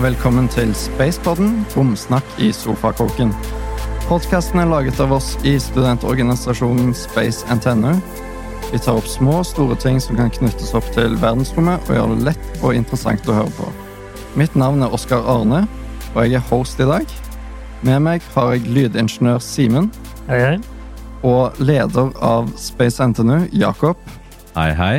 Og velkommen til Spacepodden, romsnakk i sofakåken. Podkasten er laget av oss i studentorganisasjonen Space Antenna. Vi tar opp små og store ting som kan knyttes opp til verdensrommet og gjør det lett og interessant å høre på. Mitt navn er Oskar Arne, og jeg er host i dag. Med meg har jeg lydingeniør Simen Hei, hei. og leder av Space NTNU, Jakob. Hei, hei.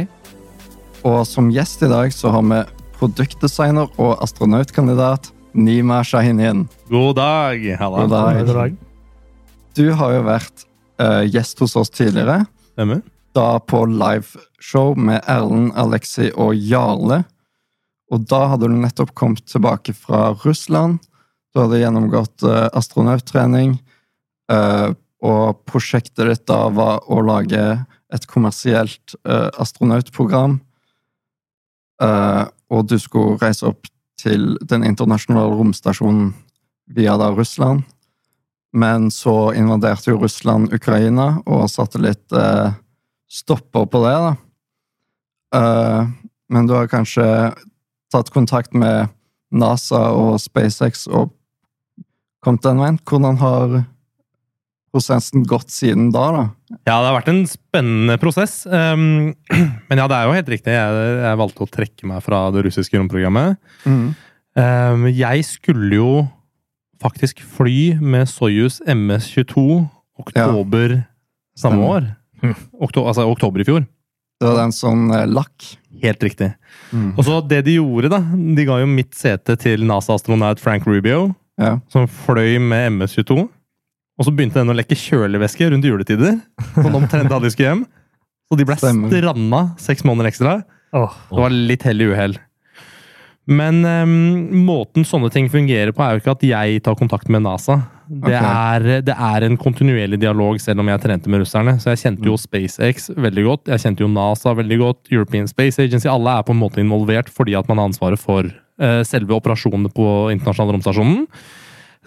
Og som gjest i dag så har vi produktdesigner og astronautkandidat Nima Shahinin. God dag! Halla. God dag. God dag. Du har jo vært uh, gjest hos oss tidligere. Stemmer. Da på liveshow med Erlend, Alexi og Jarle. Og da hadde du nettopp kommet tilbake fra Russland. Du hadde gjennomgått uh, astronauttrening. Uh, og prosjektet ditt da var å lage et kommersielt eh, astronautprogram. Og du skulle reise opp til den internasjonale romstasjonen via da Russland. Men så invaderte jo Russland Ukraina, og satellitt eh, stopper på det, da. Uh, men du har kanskje tatt kontakt med NASA og SpaceX og kommet den veien. Hvordan har prosessen gått siden da, da? Ja, det har vært en spennende prosess. Um, men ja, det er jo helt riktig. Jeg, jeg valgte å trekke meg fra det russiske romprogrammet. Um, jeg skulle jo faktisk fly med Soyuz MS-22 oktober samme Stemmer. år. Okto altså oktober i fjor. Det var den sånn eh, lakk. Helt riktig. Mm. Og så det de gjorde, da De ga jo mitt sete til NASA-astronaut Frank Rubio, Ja. som fløy med MS-22. Og så begynte den å lekke kjølevæske rundt juletider. Sånn omtrent da de skulle hjem. Så de ble Stemmer. stranda seks måneder ekstra. Åh, Det var litt hell i uhell. Men um, måten sånne ting fungerer på, er jo ikke at jeg tar kontakt med NASA. Det, okay. er, det er en kontinuerlig dialog, selv om jeg trente med russerne. Så jeg kjente jo SpaceX veldig godt. Jeg kjente jo NASA veldig godt. European Space Agency. Alle er på en måte involvert fordi at man har ansvaret for uh, selve operasjonene på internasjonale romstasjonen.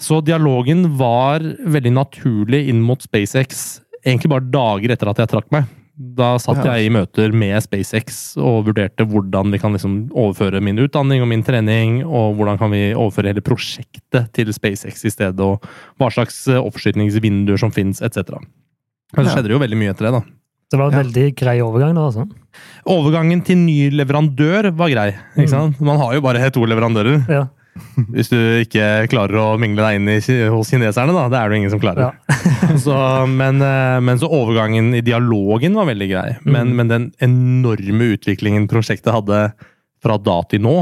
Så dialogen var veldig naturlig inn mot SpaceX, egentlig bare dager etter at jeg trakk meg. Da satt jeg i møter med SpaceX og vurderte hvordan vi kan liksom overføre min utdanning og min trening, og hvordan kan vi overføre hele prosjektet til SpaceX i stedet, og hva slags eh, oppskytningsvinduer som fins, etc. Men så skjedde det jo veldig mye etter det, da. det var en Ja. veldig grei overgang da, altså. Overgangen til ny leverandør var grei. ikke sant? Man har jo bare to leverandører. Ja. Hvis du ikke klarer å mingle deg inn i, hos kineserne, da. Det er det ingen som klarer. så, men, eh, men så overgangen i dialogen var veldig grei. Men, Mm. men den enorme utviklingen prosjektet hadde fra da til nå,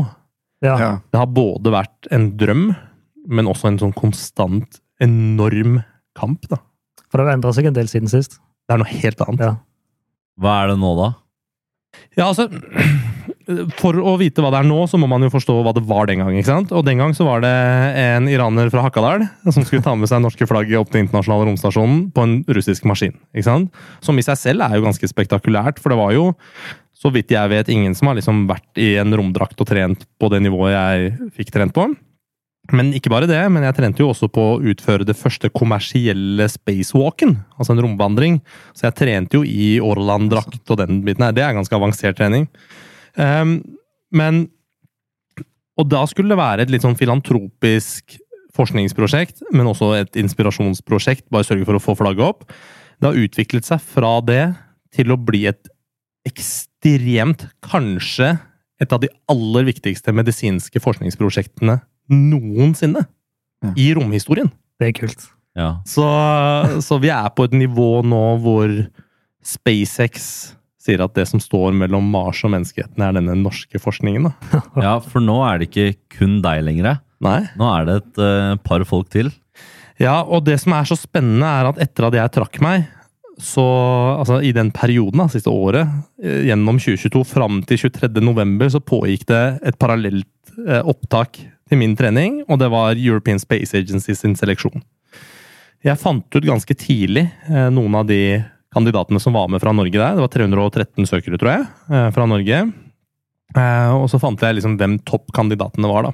Ja. Ja. det har både vært en drøm, men også en sånn konstant enorm kamp. da. For det har endret seg en del siden sist. Det er noe helt annet. Ja. Hva er det nå, da? Ja, altså, For å vite hva det er nå, så må man jo forstå hva det var den gang. ikke sant? Og Den gang så var det en iraner fra Hakadal som skulle ta med seg norske flagget opp til internasjonale romstasjonen på en russisk maskin. ikke sant? Som i seg selv er jo ganske spektakulært, for det var jo, så vidt jeg vet, ingen som har liksom vært i en romdrakt og trent på det nivået jeg fikk trent på. Men ikke bare det, men jeg trente jo også på å utføre det første kommersielle spacewalken. Altså en romvandring. Så jeg trente jo i Orland-drakt og den biten her. Det er ganske avansert trening. Ehm, men Og da skulle det være et litt sånn filantropisk forskningsprosjekt, men også et inspirasjonsprosjekt. Bare sørge for å få flagget opp. Det har utviklet seg fra det til å bli et ekstremt, kanskje et av de aller viktigste medisinske forskningsprosjektene noensinne Ja. i romhistorien. Det er kult. Ja. Så, så vi er på et nivå nå hvor SpaceX sier at det som står mellom Mars og menneskeheten, er denne norske forskningen. Da. ja, for nå er det ikke kun deg lenger. Nei. Nå er det et uh, par folk til. Ja, og det som er så spennende, er at etter at jeg trakk meg, så altså i den perioden, da, siste året, eh, gjennom 2022 fram til 23. november, så pågikk det et parallelt eh, opptak til min trening, og det var European Space Agency sin seleksjon. Jeg fant ut ganske tidlig eh, noen av de kandidatene som var med fra Norge der. Det var 313 søkere, tror jeg, eh, fra Norge. Eh, og så fant jeg liksom hvem toppkandidatene var, da.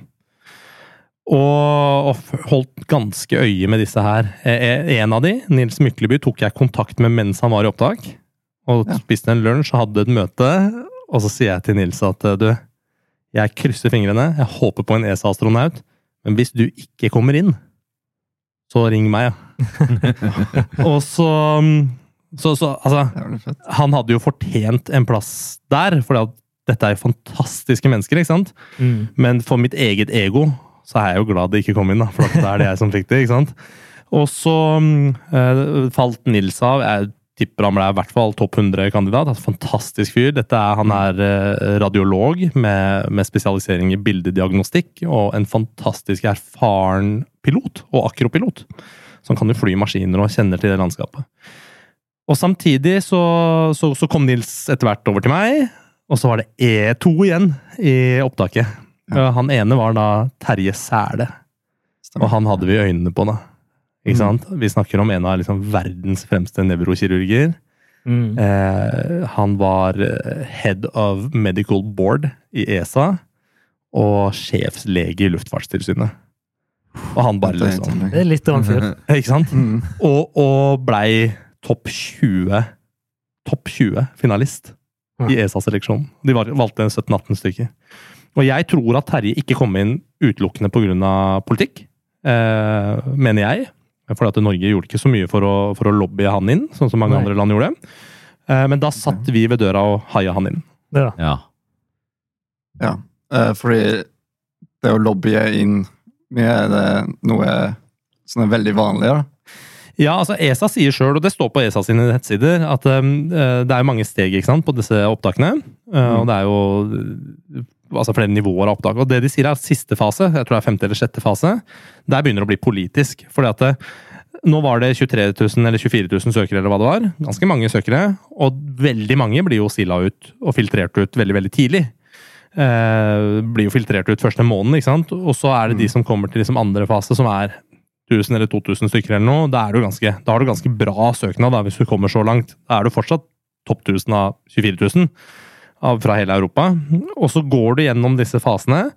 Og, og holdt ganske øye med disse her. Eh, En av de, Nils Mykleby, tok jeg kontakt med mens han var i opptak. Og spiste en lunsj og hadde et møte. Og så sier jeg til Nils at du, Jeg krysser fingrene. Jeg håper på en ESA-astronaut. Men hvis du ikke kommer inn, så ring meg, ja. og så, så, så Altså, Det han hadde jo fortjent en plass der, for dette er jo fantastiske mennesker, ikke sant? Mm. Men for mitt eget ego så er jeg jo glad det ikke kom inn, da, for da er det jeg som fikk det. ikke sant? Og så eh, falt Nils av. Jeg tipper han ble i hvert fall topp 100-kandidat. Fantastisk fyr. Dette er, han er eh, radiolog med, med spesialisering i bildediagnostikk, og en fantastisk erfaren pilot, og akropilot. Så han kan jo fly maskiner og kjenner til det landskapet. Og samtidig så, så, så kom Nils etter hvert over til meg, og så var det E2 igjen i opptaket. Ja, Han ene var da Terje Sæle, og han hadde vi øynene på, da. Ikke sant? Vi snakker om en av liksom verdens fremste nevrokirurger. Mm. Eh, han var eh, head of medical board i ESA og sjefslege i Luftfartstilsynet. Og han bare liksom Det er litt av en fyr. Ikke sant? Mm. Og, og blei topp 20 Topp 20 finalist i ESA-seleksjonen. De var, valgte 17-18 stykker. Og jeg tror at Terje ikke kom inn utelukkende pga. politikk, eh, mener jeg. For at Norge gjorde ikke så mye for å, for å lobbye han inn, sånn som mange Nei. andre land gjorde. Eh, men da satt vi ved døra og haia han inn. Det da. Ja. Ja, eh, fordi det å lobbye inn mye er det noe som er veldig vanlig, da. Ja, altså ESA sier sjøl, og det står på ESA sine nettsider, at um, eh, det er mange steg ikke sant, på disse opptakene. Mm. Og det er jo eh, altså flere nivåer av opptak. Og det de sier er siste fase, jeg tror det er femte eller sjette fase, der begynner det å bli politisk. fordi at det, nå var det 23 000 eller 24 000 søkere, eller hva det var. Ganske mange søkere. Og veldig mange blir jo sila ut og filtrert ut veldig, veldig tidlig. Eh, blir jo filtrert ut første måneden, ikke sant. Og så er det de som kommer til liksom andre fase, som er 1000 eller 2000 stykker eller noe. Da, ganske, da har du ganske bra søknad da, hvis du kommer så langt. Da er du fortsatt topp 1000 av 24 000 av, fra hele Europa. Og så går du gjennom disse fasene,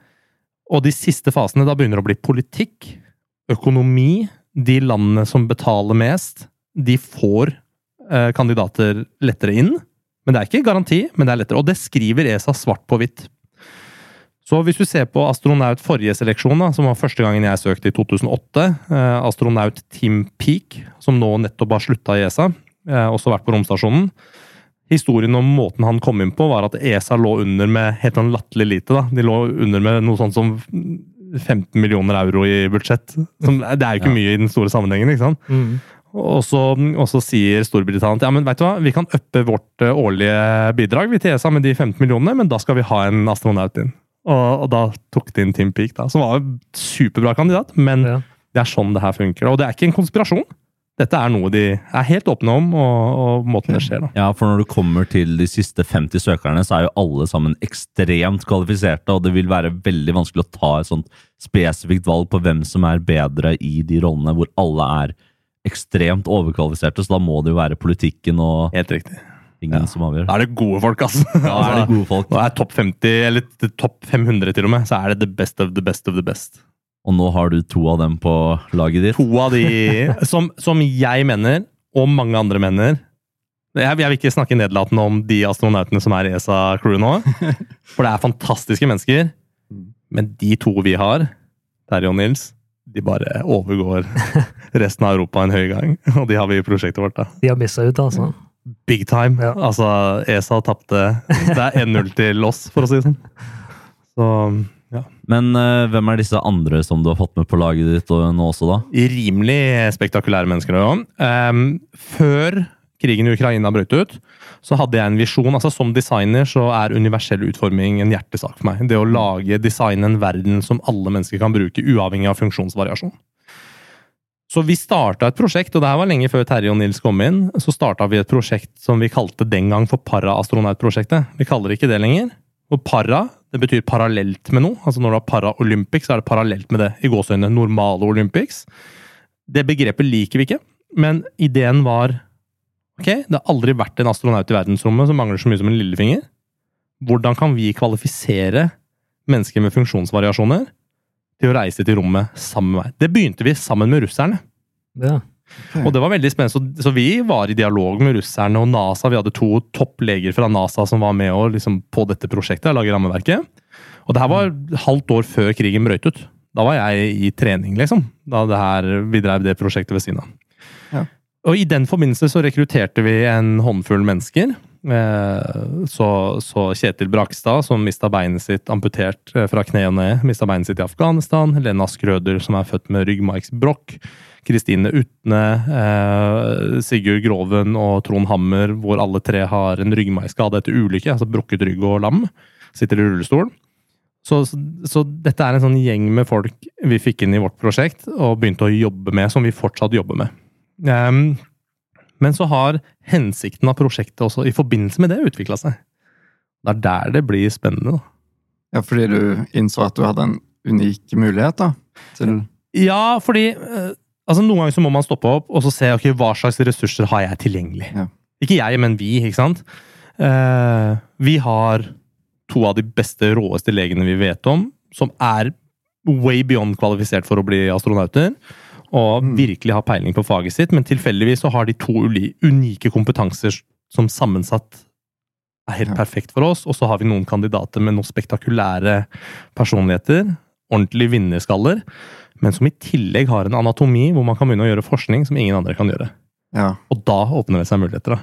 og de siste fasene, da begynner å bli politikk, økonomi. De landene som betaler mest, de får eh, kandidater lettere inn. Men det er ikke garanti, men det er lettere. Og det skriver ESA svart på hvitt. Så hvis du ser på astronaut forrige seleksjon, da, som var første gangen jeg søkte i 2008, eh, astronaut Tim Peak, som nå nettopp har slutta i ESA, eh, også vært på romstasjonen. Historien om måten han kom inn på, var at ESA lå under med helt sånn latterlig lite. da. De lå under med noe sånt som 15 millioner euro i budsjett. Som, det er jo ikke mye i den store sammenhengen. ikke sant? Mm. Og så, og så sier Storbritannia ja, men vet du hva, vi kan uppe vårt eh, årlige bidrag vi til ESA med de 15 millionene, men da skal vi ha en astronaut inn. Og, og da tok de inn Tim Peak, da, som var en superbra kandidat. Men Ja. det er sånn det her funker. Og det er ikke en konspirasjon. Dette er noe de er helt åpne om, og, og måten det skjer da. ja, for når du kommer til de siste 50 søkerne, så er jo alle sammen ekstremt kvalifiserte, og det vil være veldig vanskelig å ta et sånt spesifikt valg på hvem som er bedre i de rollene hvor alle er ekstremt overkvalifiserte, så da må det jo være politikken og Helt riktig. Ingen Ja. som avgjør. Da er det gode folk, altså. Da er det gode folk. Nå er topp 50, eller topp 500 til og med, så er det the best of the best of the best. Og nå har du to av dem på laget ditt. To av de som, som jeg mener, og mange andre mener jeg, jeg vil ikke snakke nedlatende om de astronautene som er i ESA-crew nå. For det er fantastiske mennesker. Men de to vi har, Terje og Nils, de bare overgår resten av Europa en høy gang. Og de har vi i prosjektet vårt. da. De har missa ut, altså. Big time. Ja. Altså, ESA tapte. Det er 1-0 til oss, for å si det sånn. Så ja. Men uh, hvem er disse andre som du har fått med på laget ditt og nå også, da? rimelig spektakulære mennesker. Um, før krigen i Ukraina brøt ut, så hadde jeg en visjon. altså Som designer så er universell utforming en hjertesak for meg. Det å lage, designe en verden som alle mennesker kan bruke, uavhengig av funksjonsvariasjon. Så vi starta et prosjekt, og det her var lenge før Terje og Nils kom inn. Så starta vi et prosjekt som vi kalte den gang for Paraastronautprosjektet. Vi kaller det ikke det lenger. Og para det betyr parallelt med noe. Altså Når du har Paralympics, så er det parallelt med det. I gåseøynene normale Olympics. Det begrepet liker vi ikke, men ideen var Ok, det har aldri vært en astronaut i verdensrommet som mangler så mye som en lillefinger. Hvordan kan vi kvalifisere mennesker med funksjonsvariasjoner til å reise til rommet sammen med meg? Det begynte vi sammen med russerne. Ja. Og det var veldig spennende, så, så vi var i dialog med russerne og NASA. Vi hadde to toppleger fra NASA som var med og liksom, på dette prosjektet, lage rammeverket. Og det her var halvt år før krigen brøt ut. Da var jeg i trening, liksom. Da det her, vi drev det prosjektet ved siden av. Ja. Og i den forbindelse så rekrutterte vi en håndfull mennesker. Eh, Så, så Kjetil Brakstad, som mista beinet sitt amputert eh, fra kne og ned, mista beinet sitt i Afghanistan. Lena Skrøder, som er født med ryggmargsbrokk. Kristine Utne, eh, Sigurd Groven og Trond Hammer, hvor alle tre har en ryggmargskade etter ulykke, altså brukket rygg og lam. Sitter i rullestolen. Så, så, så dette er en sånn gjeng med folk vi fikk inn i vårt prosjekt og begynte å jobbe med, som vi fortsatt jobber med. Ehm, men så har hensikten av prosjektet også i forbindelse med det utvikla seg. Det er der det blir spennende. da. Ja, fordi du innså at du hadde en unik mulighet, da? Til Ja, fordi eh, altså noen ganger så må man stoppe opp og så se ok, hva slags ressurser har jeg tilgjengelig. Ja. Ikke jeg, men vi. ikke sant? Uh, vi har to av de beste, råeste legene vi vet om, som er way beyond kvalifisert for å bli astronauter. Og Mm. virkelig har peiling på faget sitt, men tilfeldigvis så har de to unike kompetanser som sammensatt er helt Ja. perfekt for oss. Og så har vi noen kandidater med noen spektakulære personligheter. Ordentlige vinnerskaller. Men som i tillegg har en anatomi hvor man kan begynne å gjøre forskning som ingen andre kan gjøre. Ja. Og da åpner det seg muligheter. da.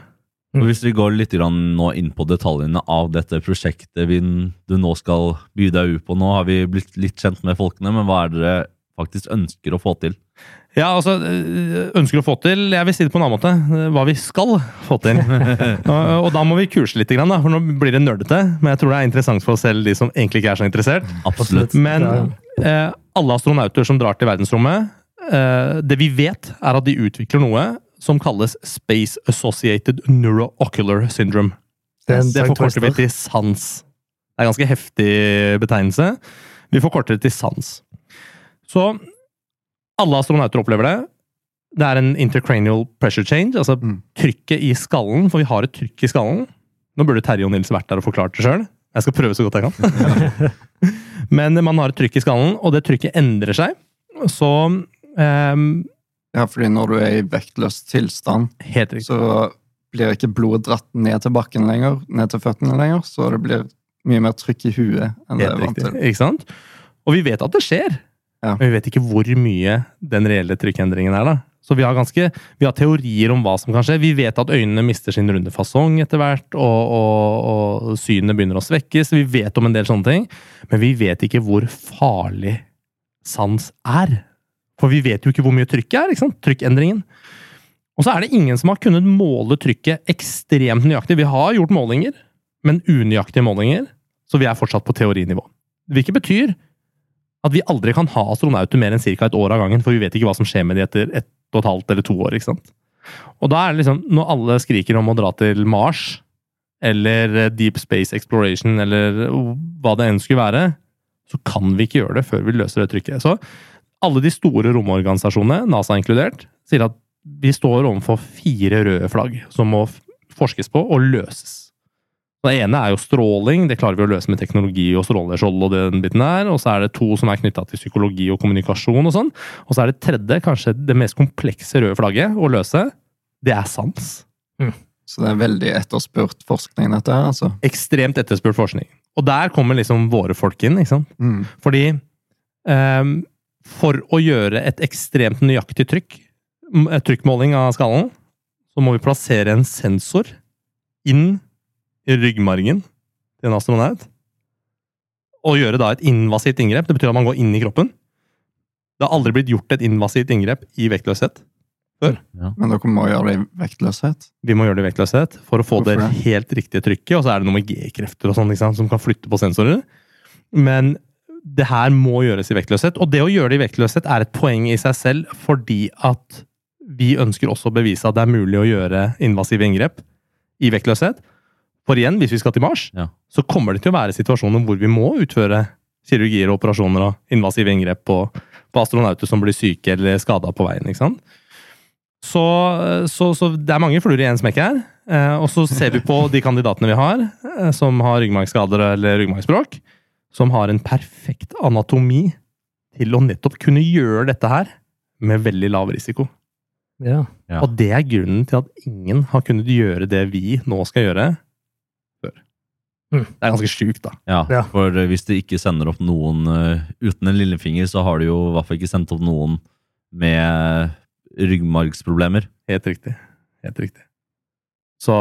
Mm. Hvis vi går litt grann nå inn på detaljene av dette prosjektet vi, du nå skal by deg ut på nå, har vi blitt litt kjent med folkene, men hva er det dere faktisk ønsker å få til? Ja, altså, øh, ønsker å få til Jeg vil si det på en annen måte. øh, Hva vi skal få til. og, og da må vi kurse litt, da, for nå blir det nerdete. Men jeg tror det er interessant for selv de som egentlig ikke er så interessert. Absolutt. Men eh, alle astronauter som drar til verdensrommet eh, Det vi vet, er at de utvikler noe som kalles Space Associated Neuroocular Syndrome. Det Det forkorter vi til SANS. Det er en ganske heftig betegnelse. Vi forkorter det til SANS. Så alle astronauter opplever det. Det er en intercranial pressure change, altså Mm. trykket i skallen, for vi har et trykk i skallen. Nå burde Terje og Nils vært der og forklart det sjøl. Jeg skal prøve så godt jeg kan. Men man har et trykk i skallen, og det trykket endrer seg. Så um, ja, fordi når du er i vektløs tilstand, Helt så blir ikke blodet dratt ned til bakken lenger, ned til føttene lenger, så det blir mye mer trykk i huet enn det er vant til. Ikke sant? Og vi vet at det skjer. Ja. Men vi vet ikke hvor mye den reelle trykkendringen er. da. Så vi har, ganske, vi har teorier om hva som kan skje. Vi vet at øynene mister sin runde fasong etter hvert, og, og, og synet begynner å svekkes. Vi vet om en del sånne ting, men vi vet ikke hvor farlig sans er. For vi vet jo ikke hvor mye trykket er. ikke sant? Trykkendringen. Og så er det ingen som har kunnet måle trykket ekstremt nøyaktig. Vi har gjort målinger, men unøyaktige målinger. Så vi er fortsatt på teorinivå. Hvilket betyr at vi aldri kan ha astronauter mer enn ca. et år av gangen, for vi vet ikke hva som skjer med de etter ett og et halvt eller to år. ikke sant? Og da er det liksom, når alle skriker om å dra til Mars, eller eh, Deep Space Exploration, eller hva det enn skulle være, så kan vi ikke gjøre det før vi løser det trykket. Så alle de store romorganisasjonene, NASA inkludert, sier at vi står overfor fire røde flagg som må forskes på og løses. Det ene er jo stråling, det klarer vi å løse med teknologi og stråleskjold og den biten der. Og så er det to som er knytta til psykologi og kommunikasjon og sånn. Og så er det tredje, kanskje det mest komplekse røde flagget å løse, det er sans. Så det er veldig etterspurt forskning, dette her, altså. Ekstremt etterspurt forskning. Og der kommer liksom våre folk inn, ikke sant. Mm. Fordi um, for å gjøre et ekstremt nøyaktig trykk, trykkmåling av skallen, så må vi plassere en sensor inn i ryggmargen til en astronaut. Og gjøre da et invasivt inngrep. Det betyr at man går inn i kroppen. Det har aldri blitt gjort et invasivt inngrep i vektløshet. før. Men dere må gjøre det i vektløshet. Vi må gjøre det i vektløshet for å få det Hvorfor det? helt riktige trykket. Og så er det noe med G-krefter og sånn, som kan flytte på sensorer. Men det her må gjøres i vektløshet. Og det å gjøre det i vektløshet er et poeng i seg selv, fordi at vi ønsker også å bevise at det er mulig å gjøre invasive inngrep i vektløshet. For igjen, hvis vi skal til Mars, Ja. så kommer det til å være situasjoner hvor vi må utføre kirurgier og operasjoner og invasive inngrep på, på astronauter som blir syke eller skada på veien. ikke sant? Så, så, så det er mange fluer i én smekk her. Eh, og så ser vi på de kandidatene vi har, eh, som har ryggmargsskader eller ryggmargsbrokk, som har en perfekt anatomi til å nettopp kunne gjøre dette her med veldig lav risiko. Ja. Ja. Og det er grunnen til at ingen har kunnet gjøre det vi nå skal gjøre. Mm. Det er ganske sjukt, da. Ja, Ja. for eh, hvis du ikke sender opp noen uh, uten en lillefinger, så har du jo i hvert fall ikke sendt opp noen med ryggmargsproblemer. Helt riktig. Helt riktig. Så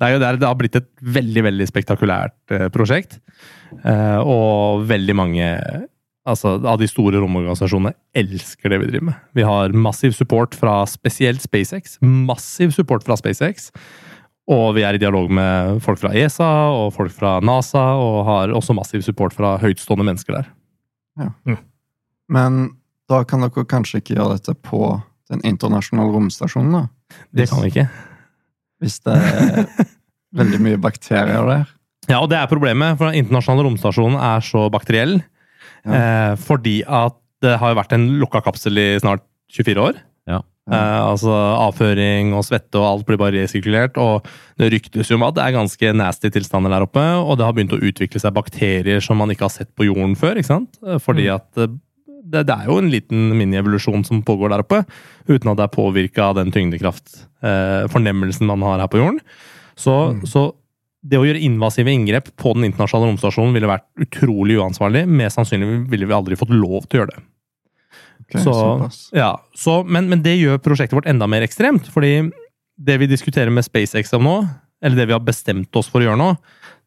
det, er jo, det, er, det har blitt et veldig veldig spektakulært uh, prosjekt. Uh, og veldig mange altså, av de store romorganisasjonene elsker det vi driver med. Vi har massiv support fra spesielt SpaceX. Massiv support fra SpaceX. Og vi er i dialog med folk fra ESA og folk fra NASA, og har også massiv support fra høytstående mennesker der. Ja. Men da kan dere kanskje ikke gjøre dette på den internasjonale romstasjonen, da? Det kan vi ikke. Hvis det er veldig mye bakterier der? Ja, og det er problemet, for den internasjonale romstasjonen er så bakteriell. Eh, fordi at det har jo vært en lukka kapsel i snart 24 år. Ja. Eh, altså Avføring og svette og alt blir bare resirkulert. Og det ryktes jo om at det er ganske nasty tilstander der oppe. Og det har begynt å utvikle seg bakterier som man ikke har sett på jorden før. ikke sant? Eh, Fordi at eh, det, det er jo en liten minievolusjon som pågår der oppe, uten at det er påvirka av den tyngdekraftfornemmelsen man har her på jorden. Så, så det å gjøre invasive inngrep på den internasjonale romstasjonen ville vært utrolig uansvarlig. Mest sannsynlig ville vi aldri fått lov til å gjøre det. Ok, Så, ja, så, men, men det gjør prosjektet vårt enda mer ekstremt. fordi det vi diskuterer med SpaceX om nå, eller det vi har bestemt oss for å gjøre nå,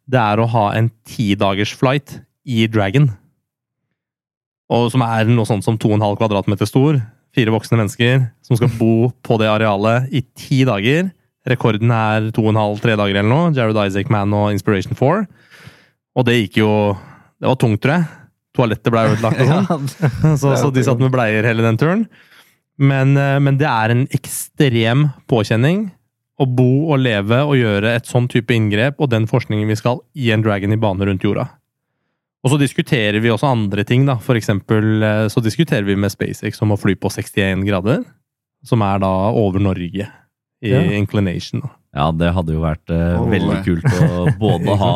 det er å ha en tidagers flight i Dragon. Og som er noe sånt som 2,5 kvadratmeter stor. Fire voksne mennesker som skal bo på det arealet i ti dager. Rekorden er 2,5-3 dager eller noe. Jared Isaac Man og Inspiration 4. Og det gikk jo Det var tungt, tror jeg. Toalettet ble ødelagt og sånn. Så, så de satt med bleier hele den turen. Men, eh, men det er en ekstrem påkjenning å bo og leve og gjøre et sånn type inngrep og den forskningen vi skal i en Dragon i bane rundt jorda. Og så diskuterer vi også andre ting, da. For eksempel eh, så diskuterer vi med SpaceX om å fly på 61 grader. Som er da over Norge i Ja. inclination. Da. Ja, det hadde jo vært eh, Oh. veldig kult å både ha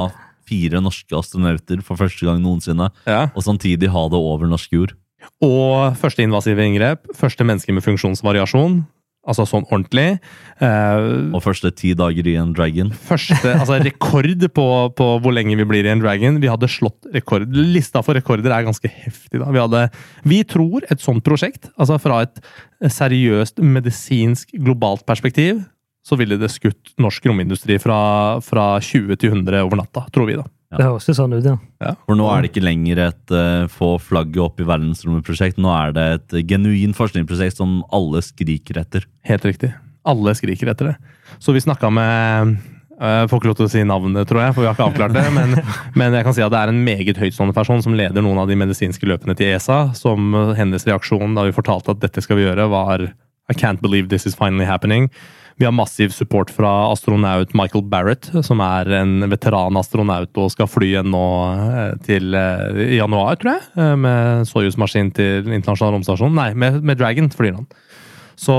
fire norske astronauter for første gang noensinne, Ja. og samtidig ha det over norsk jord. Og første invasive inngrep. Første menneske med funksjonsvariasjon. Altså sånn ordentlig. Uh, Og første ti dager i en Dragon. første, altså rekord på, på hvor lenge vi blir i en Dragon. Vi hadde slått rekord. Lista for rekorder er ganske heftig. da. Vi, hadde, vi tror et sånt prosjekt, altså fra et seriøst medisinsk globalt perspektiv, så ville det skutt norsk romindustri fra, fra 20 til 100 over natta, tror vi da. Det høres jo sånn ut, ja. For nå er det ikke lenger et uh, få flagget opp i verdensrommet-prosjekt. Nå er det et genuint forskningsprosjekt som alle skriker etter. Helt riktig. Alle skriker etter det. Så vi snakka med jeg får ikke lov til å si navnet, tror jeg, for vi har ikke avklart det. Men, men jeg kan si at det er en meget høytstående person som leder noen av de medisinske løpene til ESA. Som eh, hennes reaksjon da vi fortalte at dette skal vi gjøre, var I can't believe this is finally happening. Vi har massiv support fra astronaut Michael Barrett, som er en veteran astronaut og skal fly igjen nå eh, til eh, januar, tror jeg. eh, Med Soyuz-maskin til internasjonal romstasjon. Nei, med, med Dragon flyr han. Så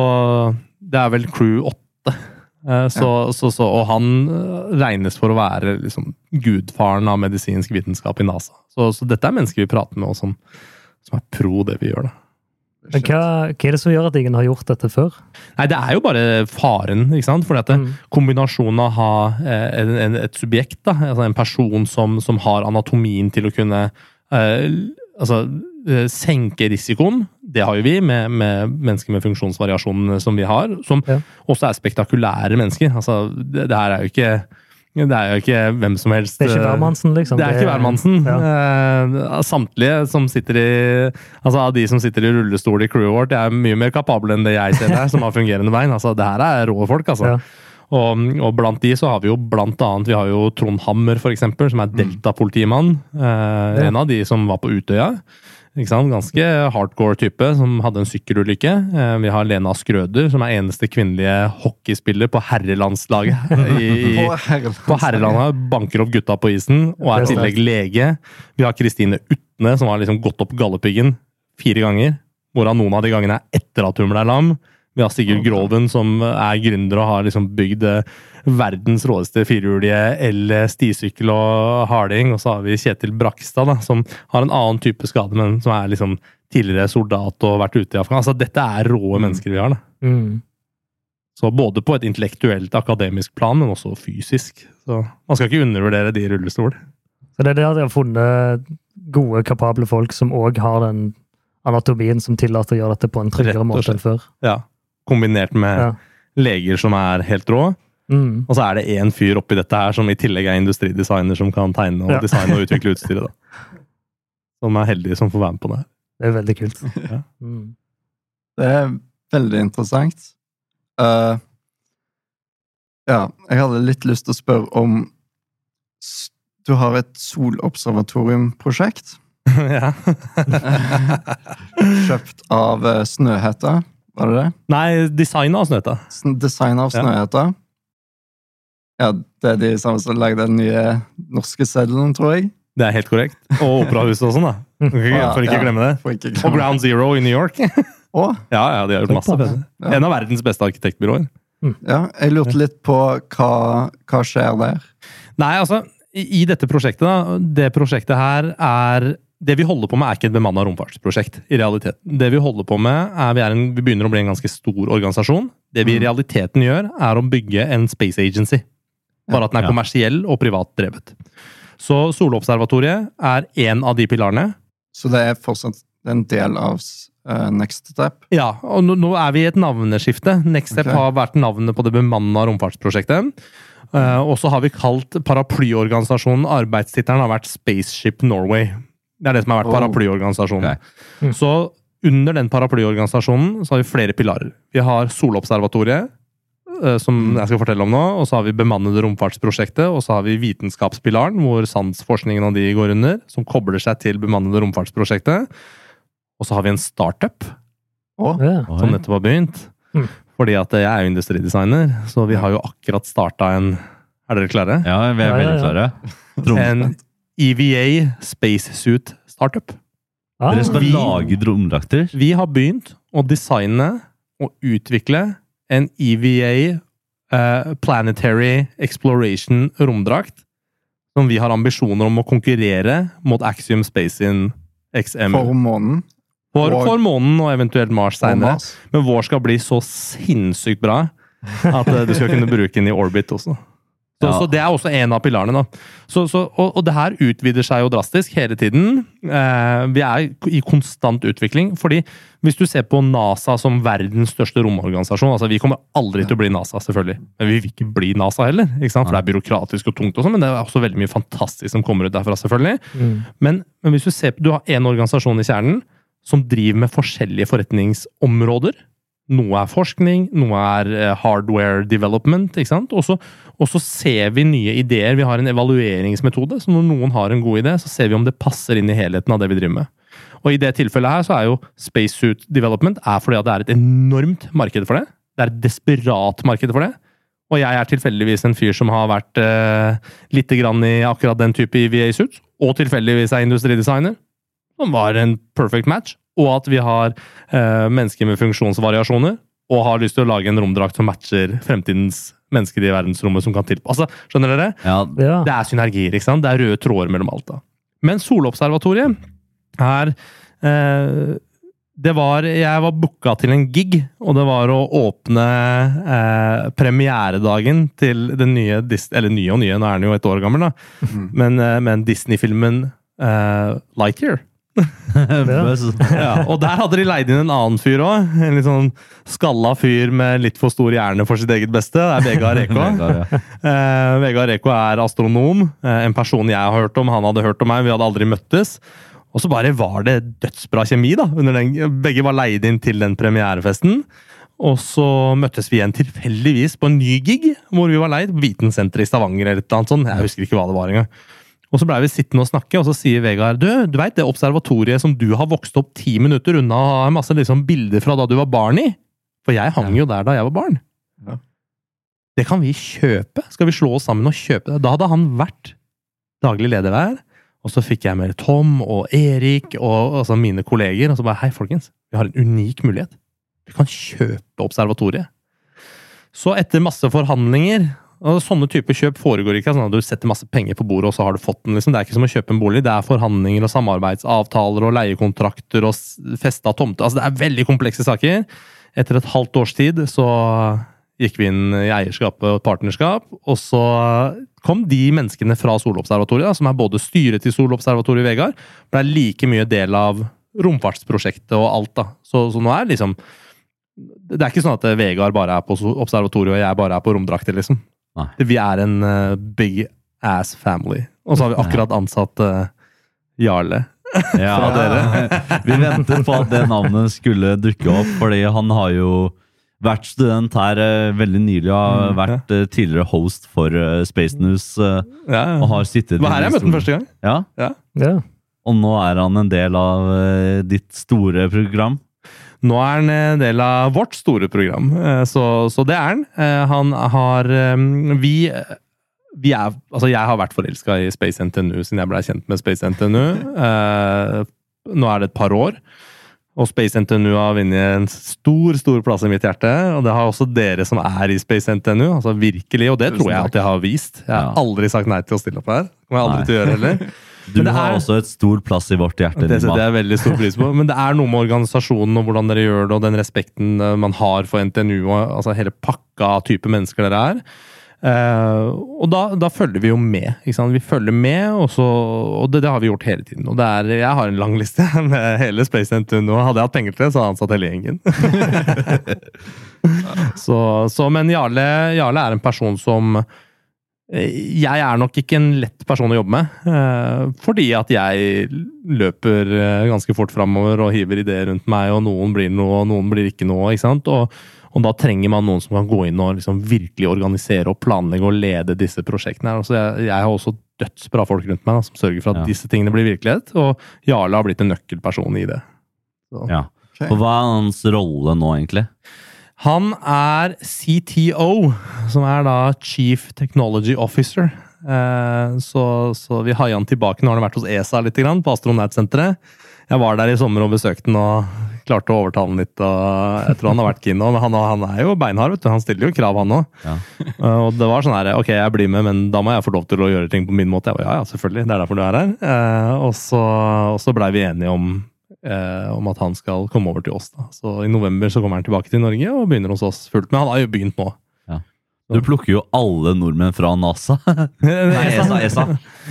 det er vel crew åtte. Så, ja. så, så, og han regnes for å være liksom, gudfaren av medisinsk vitenskap i NASA. Så, så dette er mennesker vi prater med, og som, som er pro det vi gjør. da. Men hva, hva er det som gjør at ingen har gjort dette før? Nei, det er jo bare faren. ikke sant? Fordi at det, Mm. kombinasjonen av å ha eh, en, en, et subjekt, da, altså en person som, som har anatomien til å kunne eh, altså, eh, senke risikoen, det har jo vi med, med mennesker med funksjonsvariasjoner som vi har, som Ja. også er spektakulære mennesker. Altså, det, det her er jo ikke det er jo ikke hvem som helst. Det er ikke eh, hvermannsen, liksom? det er ikke hvermannsen. Ja. Eh, samtlige som sitter i Altså av de som sitter i rullestol i crewet vårt, er mye mer kapable enn det jeg ser der, som har fungerende bein. Altså, det her er rå folk, altså. Ja. Og, og blant de så har vi jo blant annet vi har jo Trond Hammer, for eksempel, som er Delta-politimann. Eh. En av de som var på Utøya. Ikke sant? Ganske hardcore type, som hadde en sykkelulykke. Eh, vi har Lena Skrøder, som er eneste kvinnelige hockeyspiller på herrelandslaget i, På herre- på herrelandet banker opp gutta på isen, og er i tillegg lege. Vi har Kristine Utne, som har liksom gått opp Galdhøpiggen fire ganger. Hvorav noen av de gangene er etter at hun ble lam. Vi har Sigurd Groven, som er gründer og har liksom bygd eh, verdens råeste firehjulige el, stisykkel og harding. Og så har vi Kjetil Brakstad, da, som har en annen type skade, men som er liksom tidligere soldat og vært ute i Afghanistan. Altså, dette er rå mennesker vi har. da. Mm. Så både på et intellektuelt, akademisk plan, men også fysisk. Så man skal ikke undervurdere de i rullestol. Så det er det at de har funnet gode, kapable folk som òg har den anatomien som tillater å gjøre dette på en tryggere måte enn før. Ja. Kombinert med Ja. leger som er helt rå. Mm. Og så er det én fyr oppi dette her som i tillegg er industridesigner som kan tegne og Ja. designe og utvikle utstyret. da. Som er heldige som får være med på det. Det er veldig kult. Ja. Mm. Det er veldig interessant. Uh, ja, jeg hadde litt lyst til å spørre om Du har et solobservatoriumprosjekt ja. kjøpt av eh, Snøhetta, var det det? Nei, designet av Snøhetta. Sn- Design av Ja. Snøhetta. Ja, det er de samme som lagde den nye norske seddelen, tror jeg. Det er helt korrekt. Og Operahuset og sånn, da. For ikke Ja. glemme det. Ikke glemme. Og. Ground Zero i New York. Å, Ja, ja, de har gjort masse bedre. Ja. En av verdens beste arkitektbyråer. ja, jeg lurte litt på hva, hva skjer der. Nei, altså, i i dette prosjektet, da, det prosjektet her er Det vi holder på med, er ikke et bemanna romfartsprosjekt. i realiteten. Det Vi holder på med er, vi, er en, vi begynner å bli en ganske stor organisasjon. Det vi i Mm. realiteten gjør, er å bygge en space agency. Bare at den er kommersiell og privat drevet. Så Solobservatoriet er én av de pilarene. Så det er fortsatt en del av uh, Next Step. Ja, og nå, nå er vi i et navneskifte. Next Step okay. har vært navnet på det bemanna romfartsprosjektet. Uh, og så har vi kalt paraplyorganisasjonen Arbeidstittelen har vært Spaceship Norway. Det er det som har vært Oh. paraplyorganisasjonen. Okay. Mm. Så under den paraplyorganisasjonen så har vi flere pilarer. Vi har Solobservatoriet, eh, som Mm. jeg skal fortelle om nå. Og så har vi bemannede romfartsprosjektet, og så har vi Vitenskapspilaren, hvor sansforskningen og de går under, som kobler seg til bemannede romfartsprosjektet. Og så har vi en startup oh. Som nettopp har begynt. Mm. Fordi at jeg er jo industridesigner, så vi har jo akkurat starta en Er dere klare? Ja, vi er Ja, ja, veldig ja. klare. En EVA Spacesuit Startup. Ah, Dere skal vi- lage romdrakter? Vi har begynt å designe og utvikle en EVA uh, Planetary Exploration romdrakt. Som vi har ambisjoner om å konkurrere mot Axiom Space in XM. for månen. For, for månen og eventuelt Mars seinere. Men vår skal bli så sinnssykt bra at eh, du skal kunne bruke den i orbit også. Så, Ja. så det er også en av pilarene. da. Så, så, og, og det her utvider seg jo drastisk hele tiden. Eh, vi er i konstant utvikling. fordi hvis du ser på NASA som verdens største romorganisasjon altså Vi kommer aldri til å bli NASA, selvfølgelig. Men vi vil ikke bli NASA heller. For det er byråkratisk og tungt, og sånt, men det er også veldig mye fantastisk som kommer ut derfra. selvfølgelig. mm. Men, men hvis du ser på, du har én organisasjon i kjernen som driver med forskjellige forretningsområder. Noe er forskning, noe er eh, hardware development. ikke sant? Og så, ser vi nye ideer. Vi har en evalueringsmetode. Så når noen har en god idé, så ser vi om det passer inn i helheten av det vi driver med. Og i det tilfellet her så er jo spacesuit development er fordi at det er et enormt marked for det. Det er et desperat marked for det. Og jeg er tilfeldigvis en fyr som har vært eh, litt grann i akkurat den type EVA-suits, og tilfeldigvis er industridesigner, som var en perfect match. Og at vi har eh, mennesker med funksjonsvariasjoner, og har lyst til å lage en romdrakt som matcher fremtidens mennesker i verdensrommet som kan tilpasse. Skjønner dere? Ja, ja. Det er synergier, ikke sant? Det er røde tråder mellom alt. da. Men Solobservatoriet er eh, det var, Jeg var booka til en gig, og det var å åpne eh, premieredagen til den nye Dis Eller nye og nye, nå er den jo et år gammel, da. Mm. Men, eh, men Disney-filmen eh, Lightyear. Ja, og der hadde de leid inn en annen fyr òg. En litt sånn skalla fyr med litt for stor hjerne for sitt eget beste. Det er Vegard Reko. Ja. Eh, Vegard Reko er astronom. Eh, en person jeg har hørt om. Han hadde hørt om meg. Vi hadde aldri møttes. Og så bare var det dødsbra kjemi. da. Under den, begge var leid inn til den premierefesten. Og så møttes vi igjen tilfeldigvis på en ny gig, hvor vi var leid. Vitensenteret i Stavanger eller et eller annet sånt. Jeg husker ikke hva det var engang. Og så blei vi sittende og snakke, og så sier Vegard du, du veit det observatoriet som du har vokst opp ti minutter unna og masse liksom bilder fra da du var barn i? For jeg hang jo der da jeg var barn. Ja. Det kan vi kjøpe. Skal vi slå oss sammen og kjøpe det? Da hadde han vært daglig leder der. Og så fikk jeg med Tom og Erik og altså mine kolleger. Og så bare hei, folkens, vi har en unik mulighet. Vi kan kjøpe observatoriet. Så etter masse forhandlinger og Sånne typer kjøp foregår ikke sånn at du setter masse penger på bordet, og så har du fått den. liksom. Det er ikke som å kjøpe en bolig. Det er forhandlinger og samarbeidsavtaler og leiekontrakter og festa tomter. Altså, det er veldig komplekse saker. Etter et halvt års tid så gikk vi inn i eierskapet og partnerskap. Og så kom de menneskene fra Solobservatoriet, som er både styret til Solobservatoriet Vegard, ble like mye del av romfartsprosjektet og alt. da. Så, så nå er liksom Det er ikke sånn at Vegard bare er på observatoriet og jeg bare er på romdrakter, liksom. Nei. Vi er en uh, big ass family. Og så har vi akkurat ansatt uh, Jarle. Ja, Fra dere. Vi ventet på at det navnet skulle dukke opp, fordi han har jo vært student her uh, veldig nylig. og Har Mm, vært uh, tidligere host for uh, Space News. Uh, Ja, og har sittet Det var her jeg møtte den første gang. Ja, Ja. Og nå er han en del av ditt store program. Nå er han en del av vårt store program, eh, så, så det er han. Eh, Han har eh, Vi, vi er Altså, jeg har vært forelska i Space NTNU siden jeg ble kjent med Space NTNU. Eh, Nå er det et par år. Og Space NTNU har vunnet en stor stor plass i mitt hjerte. Og det har også dere som er i Space NTNU. altså virkelig, Og det tror jeg at jeg har vist. Jeg har aldri sagt nei til å stille opp her. Kommer jeg aldri Nei. til å gjøre heller. Du Men det har er- også et stor plass i vårt hjerte. Det setter jeg veldig stor pris på. Men det er noe med organisasjonen og hvordan dere gjør det, og den respekten eh, man har for NTNU og altså hele pakka av type mennesker dere er. Uh, og da, da følger vi jo med. Vi følger med, og, så, og det, det har vi gjort hele tiden. Og er, jeg har en lang liste med hele Space Center og Hadde jeg hatt penger til det, så hadde jeg ansatt hele gjengen. så, så, men Jarle, Jarle er en person som jeg er nok ikke en lett person å jobbe med, eh, fordi at jeg løper eh, ganske fort framover og hiver ideer rundt meg, og noen blir noe, og noen blir ikke noe. ikke sant? Og, og da trenger man noen som kan gå inn og liksom virkelig organisere og planlegge og lede disse prosjektene. her. Altså jeg, jeg har også dødsbra folk rundt meg da, som sørger for at Ja. disse tingene blir virkelighet, og Jarle har blitt en nøkkelperson i det. Så. Ja. Og hva er hans rolle nå, egentlig? Han er CTO, som er da Chief Technology Officer. Eh, så, så vi haia han tilbake. Nå har han vært hos ESA litt, grann, på astronautsenteret. Jeg var der i sommer og besøkte han og klarte å overtale han litt. Og jeg tror han har vært keen men han, han er jo beinhard. vet du. Han stiller jo krav, han òg. Ja. og det var sånn her Ok, jeg blir med, men da må jeg få lov til å gjøre ting på min måte. Jeg var, ja, ja, selvfølgelig. Det er derfor du er her. Eh, og så, og så blei vi enige om eh, om at han skal komme over til oss. da. Så I november så kommer han tilbake til Norge og begynner hos oss fullt. Men han har jo begynt nå. Du plukker jo alle nordmenn fra NASA. Nei, ESA. ESA.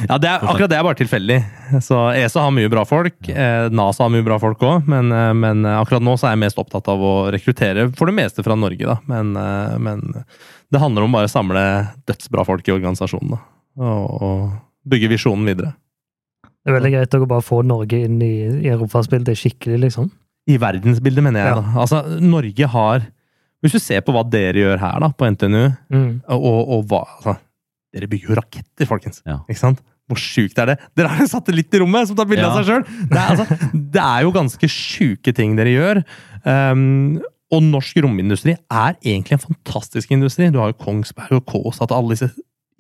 Ja, det er, Akkurat det er bare tilfeldig. Så ESA har mye bra folk. Eh, NASA har mye bra folk òg, men, eh, men eh, akkurat nå så er jeg mest opptatt av å rekruttere for det meste fra Norge. da. Men, eh, men det handler om bare å samle dødsbra folk i organisasjonen. da. Og, og bygge visjonen videre. Det er veldig greit å bare få Norge inn i, i europaspillet skikkelig, liksom. I verdensbildet, mener jeg. Ja. da. Altså, Norge har Hvis du ser på hva dere gjør her da, på NTNU, Mm. og, og hva altså, Dere bygger jo raketter, folkens. Ja. Ikke sant? Hvor sjukt er det? Dere har en satellitt i rommet som tar bilde av seg sjøl! Det, altså, det er jo ganske sjuke ting dere gjør. Um, og norsk romindustri er egentlig en fantastisk industri. Du har jo Kongsberg og Kaas, og alle disse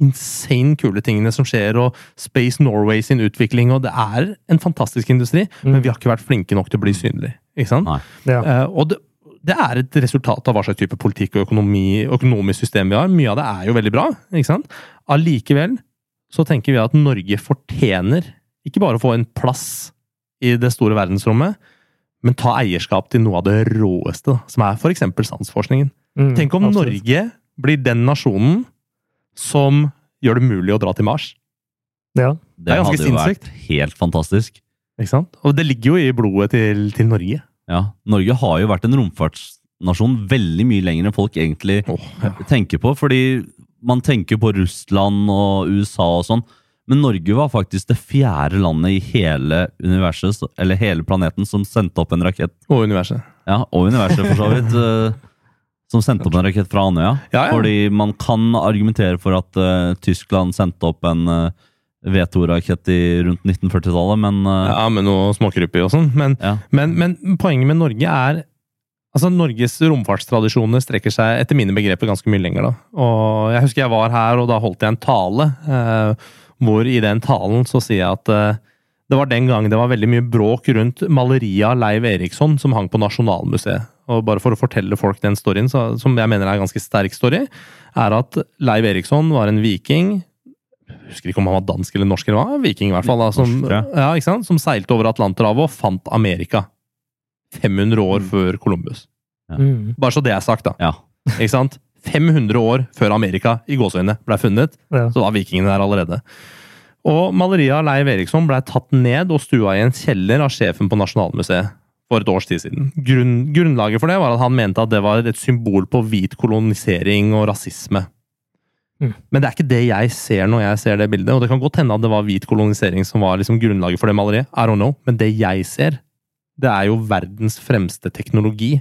insane kule tingene som skjer, og Space Norway sin utvikling, og det er en fantastisk industri, Mm. men vi har ikke vært flinke nok til å bli synlige. Ikke sant? Ja. Uh, og det, det er et resultat av hva slags type politikk og økonomi, økonomisk system vi har. Mye av det er jo veldig bra. ikke sant? Allikevel så tenker vi at Norge fortjener ikke bare å få en plass i det store verdensrommet, men ta eierskap til noe av det råeste, som er f.eks. sansforskningen. Mm, Tenk om absolutt. Norge blir den nasjonen som gjør det mulig å dra til Mars. Ja. Det, er ganske hadde jo vært helt fantastisk. Ikke sant? Og det ligger jo i blodet til, til Norge. Ja, Norge har jo vært en romfartsnasjon veldig mye lenger enn folk egentlig oh, ja. tenker på. Fordi man tenker på Russland og USA og sånn. Men Norge var faktisk det fjerde landet i hele universet, eller hele planeten, som sendte opp en rakett. Og universet. Ja, og universet for så vidt. eh, Som sendte opp en rakett fra Andøya. Ja, ja. Fordi man kan argumentere for at uh, Tyskland sendte opp en uh, V2-rakett i rundt 1940-tallet, men uh, Ja, med noe småkryp i og sånn. Men, ja. men, men poenget med Norge er Altså, Norges romfartstradisjoner strekker seg etter mine begreper ganske mye lenger. da. Og Jeg husker jeg var her, og da holdt jeg en tale. Eh, hvor i den talen så sier jeg at eh, det var den gang det var veldig mye bråk rundt maleriet av Leiv Eriksson som hang på Nasjonalmuseet. Og bare for å fortelle folk den storyen, så, som jeg mener er en ganske sterk story, er at Leiv Eriksson var en viking. Jeg husker ikke om han var dansk eller norsk, eller hva, viking i hvert fall, da, som, ja, ikke sant? som seilte over Atlanterhavet og fant Amerika. 500 år før Columbus. Mm. Bare så det er sagt, da. ja. Ikke sant? 500 år før Amerika i gåseøyne ble funnet, Ja. så var vikingene der allerede. Og maleriet av Leiv Eriksson ble tatt ned og stua i en kjeller av sjefen på Nasjonalmuseet for et års tid siden. Grunn, grunnlaget for det var at han mente at det var et symbol på hvit kolonisering og rasisme. Mm. Men det er ikke det jeg ser når jeg ser det bildet. Og det kan godt hende at det var hvit kolonisering som var liksom grunnlaget for det maleriet. I don't know. Men det jeg ser, det er jo verdens fremste teknologi.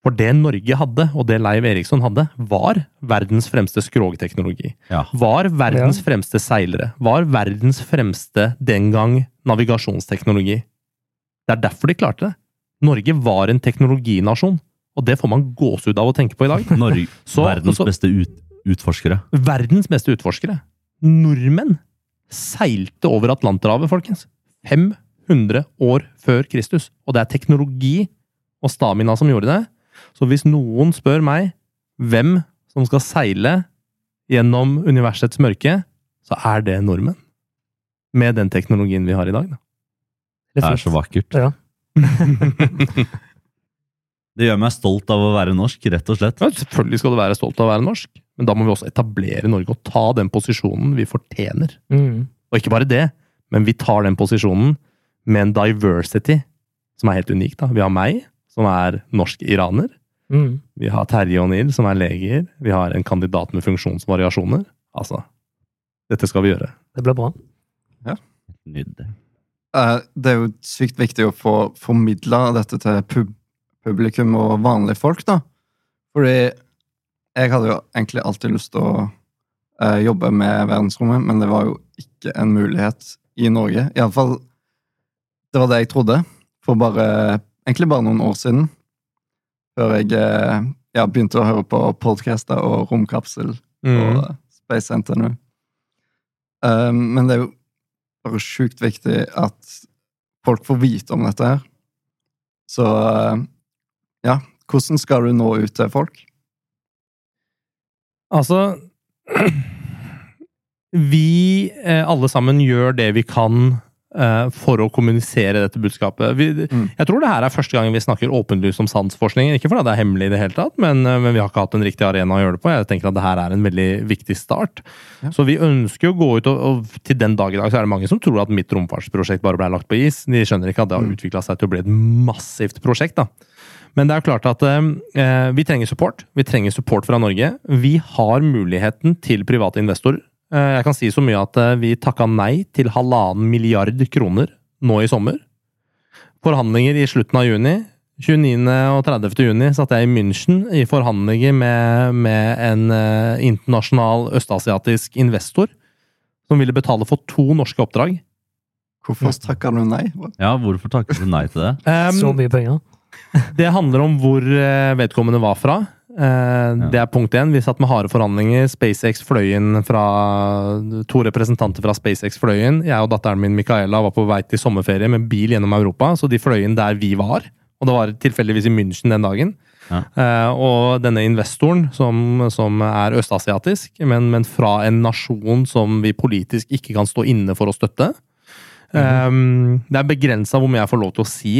For det Norge hadde, og det Leiv Eriksson hadde, var verdens fremste skrogteknologi. Ja. Var verdens fremste seilere. Var verdens fremste den gang navigasjonsteknologi. Det er derfor de klarte det. Norge var en teknologinasjon. Og det får man gåsehud av å tenke på i dag. Norge, Så- verdens så- beste ut, utforskere. Verdens beste utforskere. Nordmenn seilte over Atlanterhavet, folkens. 500 år før Kristus. Og det er teknologi og stamina som gjorde det. Så hvis noen spør meg hvem som skal seile gjennom universets mørke, så er det nordmenn. Med den teknologien vi har i dag, da. Det er så vakkert. Ja. Det gjør meg stolt av å være norsk, rett og slett. Ja, selvfølgelig skal du være stolt av å være norsk, men da må vi også etablere Norge og ta den posisjonen vi fortjener. Mm. Og ikke bare det, men vi tar den posisjonen med en diversity som er helt unik. da. Vi har meg, som er norsk-iraner. Mm. Vi har Terje og Neil, som er leger. Vi har en kandidat med funksjonsvariasjoner. Altså, dette skal vi gjøre. Det blir bra. Nydelig. Eh, Det er jo sykt viktig å få formidla dette til pub publikum og vanlige folk, da. Fordi jeg hadde jo egentlig alltid lyst til å eh, jobbe med verdensrommet, men det var jo ikke en mulighet i Norge. Iallfall Det var det jeg trodde for bare Egentlig bare noen år siden. Før jeg eh, ja, begynte å høre på podcaster og Romkapsel og Space NTNU. Eh, men det er jo bare sjukt viktig at folk får vite om dette her. Så eh, ja, hvordan skal du nå ut til folk? Altså Vi eh, alle sammen gjør det vi kan for å kommunisere dette budskapet. Vi, Mm. Jeg tror det her er første gang vi snakker åpenlyst om sansforskning. Ikke fordi det er hemmelig, i det hele tatt, men, eh, men vi har ikke hatt en riktig arena å gjøre det på. Jeg tenker at det her er en veldig viktig start. Ja. Så vi ønsker å gå ut, og, og til den dag i dag så er det mange som tror at mitt romfartsprosjekt bare ble lagt på is. De skjønner ikke at det har Mm. utvikla seg til å bli et massivt prosjekt. da. Men det er klart at eh, vi trenger support. Vi trenger support fra Norge. Vi har muligheten til private investorer. Eh, jeg kan si så mye at eh, vi takka nei til halvannen milliard kroner nå i sommer. Forhandlinger i slutten av juni. 29. og 30. juni satt jeg i München i forhandlinger med, med en eh, internasjonal østasiatisk investor som ville betale for to norske oppdrag. Hvorfor takka du nei? Ja, hvorfor takka du nei til det? Um, Så mye penger. Det handler om hvor vedkommende var fra. Eh, Det er punkt én. Vi satt med harde forhandlinger. SpaceX fløy inn fra To representanter fra SpaceX fløy inn. Jeg og datteren min Micaela var på vei til sommerferie med bil gjennom Europa, så de fløy inn der vi var. Og det var tilfeldigvis i München den dagen. Ja. Eh, og denne investoren, som, som er østasiatisk, men, men fra en nasjon som vi politisk ikke kan stå inne for å støtte. Um, det er begrensa hvor mye jeg får lov til å si,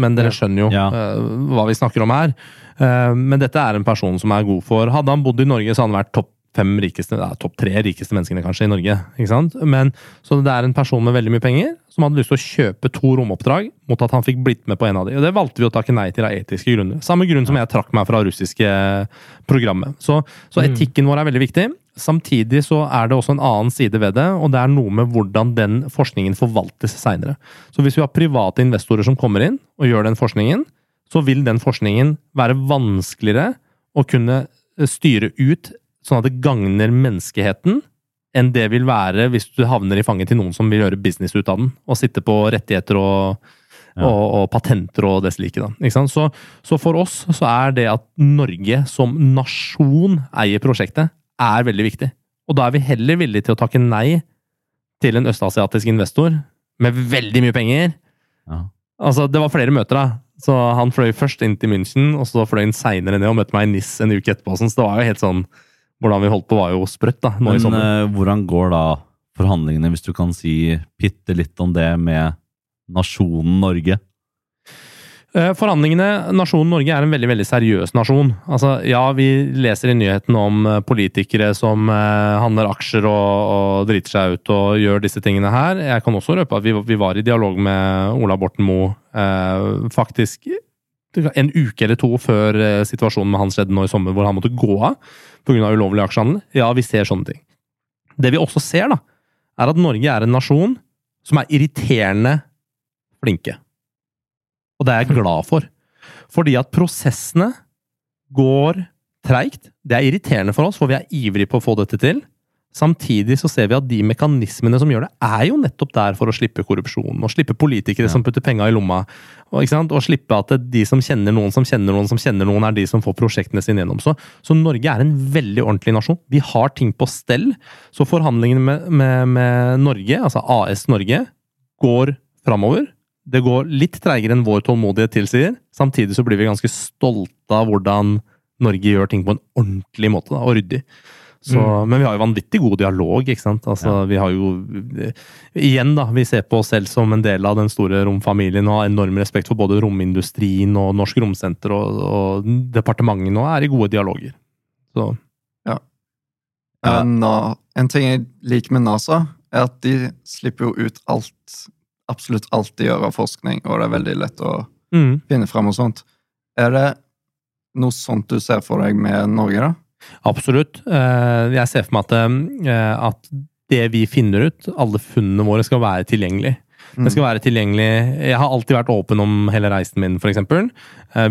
men dere skjønner jo Ja. uh, hva vi snakker om her. Eh, men dette er en person som er god for Hadde han bodd i Norge, så hadde han vært topp fem rikeste, ja, topp tre rikeste menneskene kanskje i Norge. ikke sant? Men, så det er en person med veldig mye penger som hadde lyst til å kjøpe to romoppdrag mot at han fikk blitt med på en av de. Og det valgte vi å takke nei til av etiske grunner. Samme grunn som jeg trakk meg fra russiske programmet. Så, så Mm. etikken vår er veldig viktig. Samtidig så er det også en annen side ved det, og det er noe med hvordan den forskningen forvaltes seinere. Så hvis vi har private investorer som kommer inn og gjør den forskningen, så vil den forskningen være vanskeligere å kunne eh, styre ut sånn at det gagner menneskeheten, enn det vil være hvis du havner i fanget til noen som vil gjøre business ut av den, og sitte på rettigheter og, Ja. og, og patenter og. Ikke sant? Så, så for oss så er det at Norge som nasjon eier prosjektet, er veldig viktig. Og da er vi heller villige til å takke nei til en østasiatisk investor med veldig mye penger. Ja. Altså, det var flere møter, da. Så han fløy først inn til München, og så fløy han seinere ned og møtte meg i NIS en uke etterpå. Så det var jo helt sånn Hvordan vi holdt på, var jo sprøtt, da. Nå i Men sommer. eh, hvordan går da forhandlingene, hvis du kan si bitte litt om det med nasjonen Norge? Eh, Forhandlingene Nasjonen Norge er en veldig veldig seriøs nasjon. Altså, ja, vi leser i nyhetene om eh, politikere som eh, handler aksjer og, og driter seg ut og gjør disse tingene her. Jeg kan også røpe at vi, vi var i dialog med Ola Borten Moe faktisk en uke eller to før situasjonen med han skjedde nå i sommer, hvor han måtte gå av pga. ulovlig aksjehandel. Ja, vi ser sånne ting. Det vi også ser, da, er at Norge er en nasjon som er irriterende flinke. Og det er jeg glad for. Fordi at prosessene går treigt. Det er irriterende for oss, for vi er ivrige på å få dette til. Samtidig så ser vi at de mekanismene som gjør det, er jo nettopp der for å slippe korrupsjon. Og slippe politikere Ja. som putter penga i lomma. Og, ikke sant? og slippe at de som kjenner noen som kjenner noen som kjenner noen, er de som får prosjektene sine gjennom. Så, så Norge er en veldig ordentlig nasjon. Vi har ting på stell. Så forhandlingene med, med, med Norge, altså AS Norge, går framover. Det går litt treigere enn vår tålmodighet tilsier. Samtidig så blir vi ganske stolte av hvordan Norge gjør ting på en ordentlig måte, da, og ryddig. Så, Men vi har jo vanvittig god dialog, ikke sant. Altså, Vi har jo Igjen, da. Vi ser på oss selv som en del av den store romfamilien og har enorm respekt for både romindustrien og Norsk Romsenter og, og departementene og er i gode dialoger. Så Ja. Eh, Na, en ting jeg liker med NASA, er at de slipper jo ut alt, absolutt alt de gjør av forskning, og det er veldig lett å mm. finne fram og sånt. Er det noe sånt du ser for deg med Norge, da? Absolutt. Eh, Jeg ser for meg at, eh, at det vi finner ut, alle funnene våre, skal være tilgjengelig. Det skal være tilgjengelig Jeg har alltid vært åpen om hele reisen min, f.eks.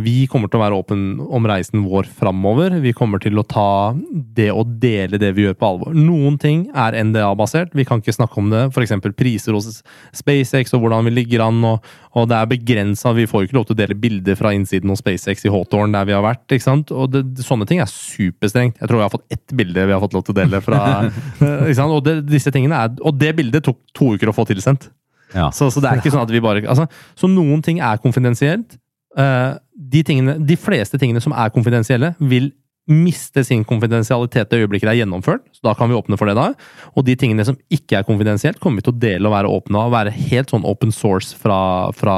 Vi kommer til å være åpen om reisen vår framover. Vi kommer til å ta det å dele det vi gjør, på alvor. Noen ting er NDA-basert. Vi kan ikke snakke om det. F.eks. priser hos SpaceX og hvordan vi ligger an. Og, og det er begrensa. Vi får jo ikke lov til å dele bilder fra innsiden hos SpaceX i Hawthorne der vi har vært. ikke sant? Og det, sånne ting er superstrengt. Jeg tror jeg har fått ett bilde vi har fått lov til å dele fra ikke sant? Og det, disse tingene er, og det bildet tok to uker å få tilsendt. Ja. Så, så det er ikke sånn at vi bare altså, Så noen ting er konfidensielt. Eh, de, tingene, de fleste tingene som er konfidensielle, vil miste sin konfidensialitet det øyeblikket det er gjennomført. Så da kan vi åpne for det da. Og de tingene som ikke er konfidensielt, kommer vi til å dele og være åpne av. Være helt sånn open source fra, fra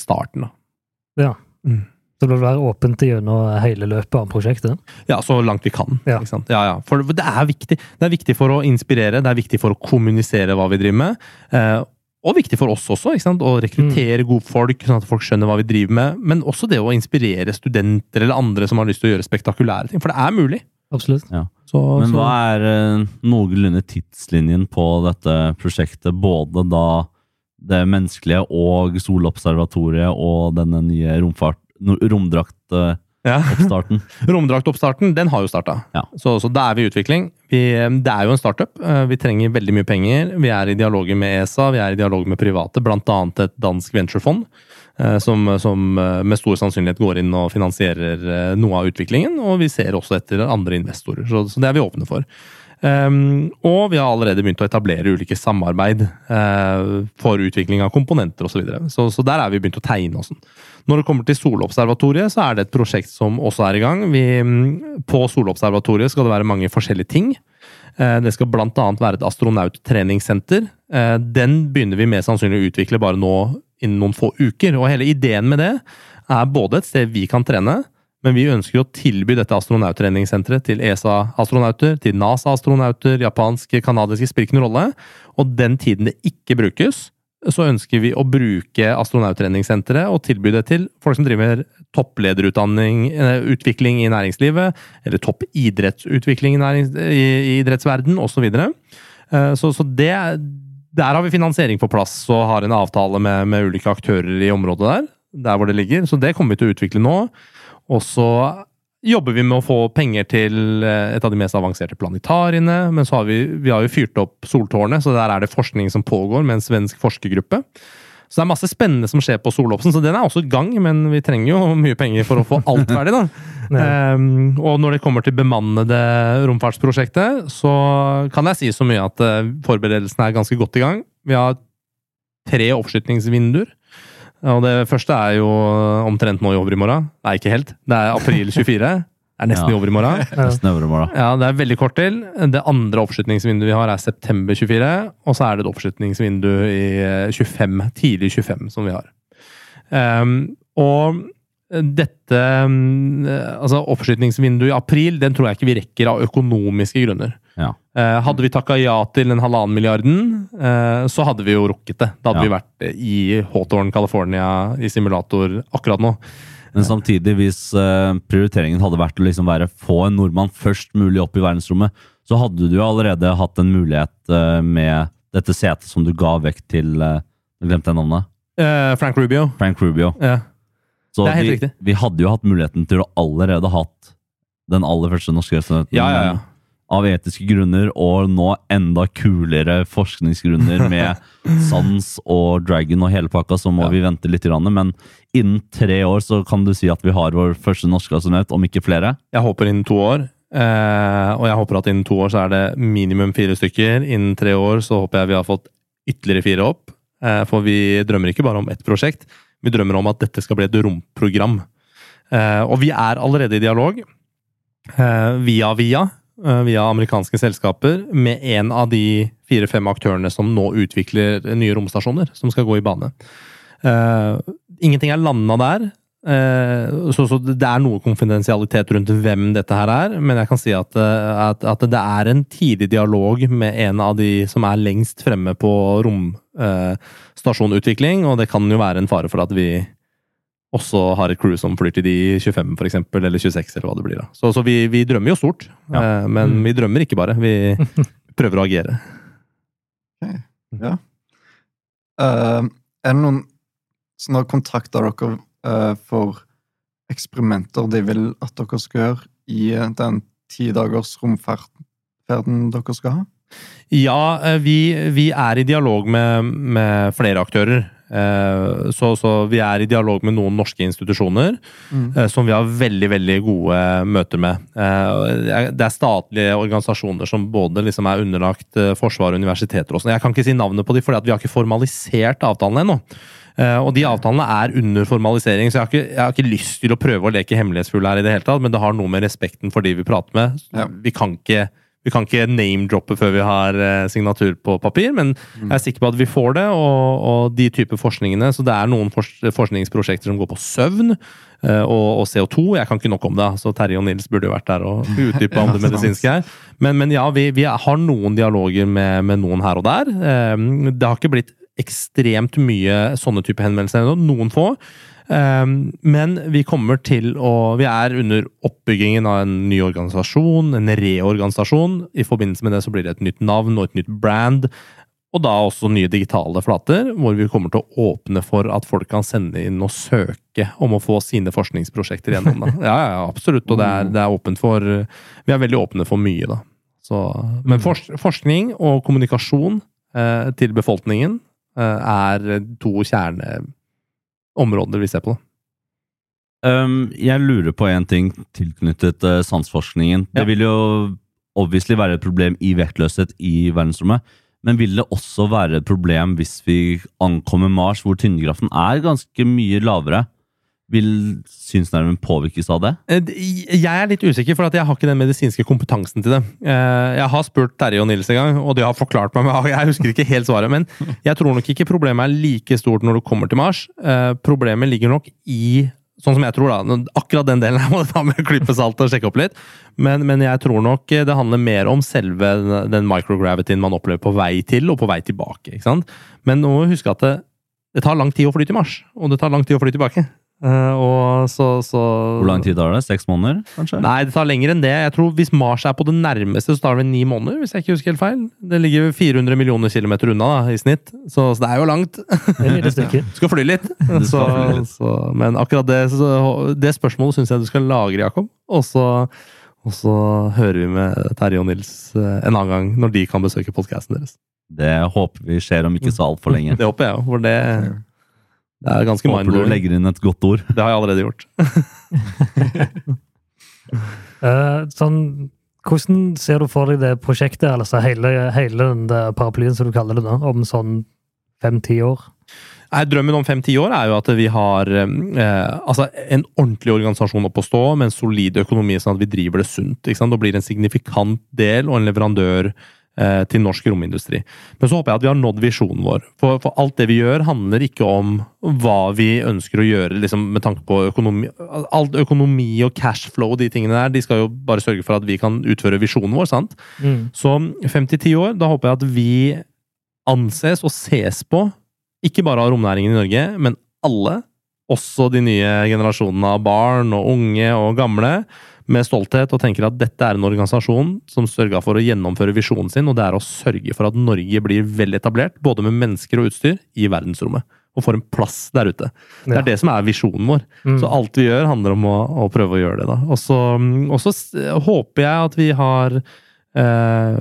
starten. Da. Ja. Mm. Så vil du være åpent gjennom hele løpet av prosjektet? Ja, så langt vi kan. Ja. Ikke sant? Ja, ja. For det er viktig. Det er viktig for å inspirere, det er viktig for å kommunisere hva vi driver med. Eh, og viktig for oss også, ikke sant? å rekruttere gode folk, sånn at folk skjønner hva vi driver med. Men også det å inspirere studenter eller andre som har lyst til å gjøre spektakulære ting. For det er mulig. Absolutt. Så, Men så, hva er eh, noenlunde tidslinjen på dette prosjektet? Både da det menneskelige og solobservatoriet og denne nye romfart, romdrakt... romdraktoppstarten? Ja. Romdraktoppstarten, den har jo starta. Ja. Så, så da er vi i utvikling. Vi, det er jo en startup. Eh, Vi trenger veldig mye penger. Vi er i dialoger med ESA, vi er i dialog med private, bl.a. et dansk venturefond. eh, Som, som eh, med stor sannsynlighet går inn og finansierer eh, noe av utviklingen. Og vi ser også etter andre investorer, så, så det er vi åpne for. Um, og vi har allerede begynt å etablere ulike samarbeid uh, for utvikling av komponenter osv. Så, videre. så Så der er vi begynt å tegne. sånn. Når det kommer til Solobservatoriet, så er det et prosjekt som også er i gang. Vi, på Solobservatoriet skal det være mange forskjellige ting. Uh, Det skal bl.a. være et astronauttreningssenter. Uh, Den begynner vi mest sannsynlig å utvikle bare nå innen noen få uker. Og hele ideen med det er både et sted vi kan trene, men vi ønsker å tilby dette astronauttreningssenteret til ESA-astronauter, til NASA-astronauter, japanske, kanadiske, spiller ikke noen rolle. Og den tiden det ikke brukes, så ønsker vi å bruke astronauttreningssenteret og tilby det til folk som driver topplederutdanning, eh, utvikling i næringslivet, eller toppidrettsutvikling i, nærings, i, idrettsverden, osv. Eh, så så det Der har vi finansiering på plass og har en avtale med, med ulike aktører i området der, der hvor det ligger. Så det kommer vi til å utvikle nå. Og så jobber vi med å få penger til eh, et av de mest avanserte planetariene. Men så har vi, vi har jo fyrt opp Soltårnet, så der er det forskning som pågår med en svensk forskergruppe. Så det er masse spennende som skjer på Solopsen, så den er også i gang. Men vi trenger jo mye penger for å få alt ferdig, da. um, og når det kommer til bemannede romfartsprosjektet, så kan jeg si så mye at eh, forberedelsene er ganske godt i gang. Vi har tre oppskytningsvinduer. Og det første er jo omtrent nå i overmorgen. Nei, ikke helt. Det er april 24. Det er nesten Ja. i overmorgen. Ja. Nesten det er veldig kort til. Det andre oppskytningsvinduet vi har, er september 24. Og så er det et oppskytningsvindu i eh, 25, tidlig 25 som vi har. Um, og dette mm, Altså, oppskytningsvinduet i april, den tror jeg ikke vi rekker av økonomiske grunner. Ja. Eh, hadde vi takka ja til den halvannen milliarden, eh, så hadde vi jo rukket det. Da hadde Ja. vi vært i Hawthorne, California, i simulator akkurat nå. Men samtidig, hvis eh, prioriteringen hadde vært å liksom være få en nordmann først mulig opp i verdensrommet, så hadde du jo allerede hatt en mulighet med dette setet som du ga vekk til Jeg glemte jeg navnet. Frank Rubio. Frank Rubio. Ja. Så Det er helt vi, riktig. vi hadde jo hatt muligheten til å allerede hatt den aller første norske astronauten. Ja, ja, ja. Av etiske grunner, og nå enda kulere forskningsgrunner med Sans og Dragon og hele pakka, så må Ja. vi vente litt. Men innen tre år så kan du si at vi har vår første norske astronaut, om ikke flere. Jeg håper innen to år. Eh, og jeg håper at innen to år så er det minimum fire stykker. Innen tre år så håper jeg vi har fått ytterligere fire opp. Eh, for vi drømmer ikke bare om ett prosjekt, vi drømmer om at dette skal bli et romprogram. Eh, og vi er allerede i dialog, eh, via via, via amerikanske selskaper, med en av de fire-fem aktørene som nå utvikler nye romstasjoner, som skal gå i bane. Eh, ingenting er landa der. Eh, så, det er noe konfidensialitet rundt hvem dette her er, men jeg kan si eh, at det er en tidlig dialog med en av de som er lengst fremme på romstasjonutvikling, og det kan jo være en fare for at vi også har et crew som flyr til de 25, for eksempel, eller 26, eller hva det blir. da. Så, så vi, vi drømmer jo stort, eh, men vi drømmer ikke bare. Vi prøver å agere. Ja. Uh, er det noen som har kontakta dere uh, for eksperimenter de vil at dere skal gjøre i den ti dagers romferden dere skal ha? Ja, eh, vi, vi er i dialog med, med flere aktører. Eh, Så, så vi er i dialog med noen norske institusjoner mm. som vi har veldig veldig gode møter med. Eh, Det er statlige organisasjoner som både liksom er underlagt eh, forsvar og universiteter. og sånn. Jeg kan ikke si navnet på dem, for vi har ikke formalisert avtalene ennå. Eh, Og de avtalene er under formalisering, så jeg har, ikke, jeg har ikke lyst til å prøve å leke hemmelighetsfull her i det hele tatt, men det har noe med respekten for de vi prater med. Ja. Vi kan ikke vi kan ikke name-droppe før vi har eh, signatur på papir, men jeg er sikker på at vi får det. Og, og de typer forskningene Så det er noen forskningsprosjekter som går på søvn eh, og, og CO2. Jeg kan ikke nok om det, så Terje og Nils burde jo vært der og utdypa om det medisinske her. Men, men ja, vi, vi har noen dialoger med, med noen her og der. Eh, Det har ikke blitt ekstremt mye sånne type henvendelser ennå. Noen få. Um, men vi kommer til å Vi er under oppbyggingen av en ny organisasjon, en reorganisasjon. I forbindelse med det så blir det et nytt navn og et nytt brand. Og da også nye digitale flater, hvor vi kommer til å åpne for at folk kan sende inn og søke om å få sine forskningsprosjekter gjennom. Da. Ja, ja, absolutt. Og det er, det er åpent for Vi er veldig åpne for mye, da. Så, men fors forskning og kommunikasjon eh, til befolkningen eh, er to kjerneområder vi ser på. Um, jeg lurer på en ting tilknyttet uh, sansforskningen. Ja. Det vil jo obviously være et problem i vektløshet i verdensrommet. Men vil det også være et problem hvis vi ankommer Mars, hvor tyngdekraften er ganske mye lavere? Vil synsnerven påvirkes av det? Eh, Jeg er litt usikker, for at jeg har ikke den medisinske kompetansen til det. Eh, Jeg har spurt Terje og Nils en gang, og de har forklart meg, men jeg husker ikke helt svaret. Men jeg tror nok ikke problemet er like stort når du kommer til Mars. Eh, Problemet ligger nok i Sånn som jeg tror, da. Akkurat den delen her må ta med klype salt og sjekke opp litt. Men, men jeg tror nok det handler mer om selve den microgravityen man opplever på vei til og på vei tilbake. ikke sant? Men nå må vi huske at det, det tar lang tid å fly til Mars, og det tar lang tid å fly tilbake. Eh, og så, så Hvor lang tid tar det? Seks måneder, kanskje? Nei, det tar lenger enn det. Jeg tror Hvis Mars er på det nærmeste, så tar det ni måneder. hvis jeg ikke husker helt feil. Det ligger 400 millioner kilometer unna da, i snitt, så, så det er jo langt. Skal fly litt. skal Så, fly litt. så, men akkurat det, så, det spørsmålet syns jeg du skal lagre, Jakob. Og så, og så hører vi med Terje og Nils eh, en annen gang, når de kan besøke podkasten deres. Det håper vi skjer om ikke så altfor lenge. Det håper jeg òg, for det, det er ganske Håper du mindblowing. legger inn et godt ord. Det har jeg allerede gjort. uh, sånn, hvordan ser du for deg det prosjektet, altså hele, hele den der paraplyen som du kaller det, da, om sånn fem-ti år? Nei, Drømmen om fem-ti år er jo at vi har eh, altså en ordentlig organisasjon opp å stå, med en solid økonomi, sånn at vi driver det sunt. ikke sant? det blir en signifikant del og en leverandør eh, til norsk romindustri. Men så håper jeg at vi har nådd visjonen vår. For, for alt det vi gjør, handler ikke om hva vi ønsker å gjøre liksom, med tanke på økonomi. Alt økonomi og cashflow, de tingene der, de skal jo bare sørge for at vi kan utføre visjonen vår. sant? Mm. Så fem til ti år, da håper jeg at vi anses og ses på, ikke bare av romnæringen i Norge, men alle, også de nye generasjonene av barn og unge og gamle, med stolthet og tenker at dette er en organisasjon som sørga for å gjennomføre visjonen sin, og det er å sørge for at Norge blir vel etablert, både med mennesker og utstyr, i verdensrommet. Og får en plass der ute. Det Ja. er det som er visjonen vår. Mm. Så alt vi gjør, handler om å, å prøve å gjøre det. da. Og så og så håper jeg at vi har eh,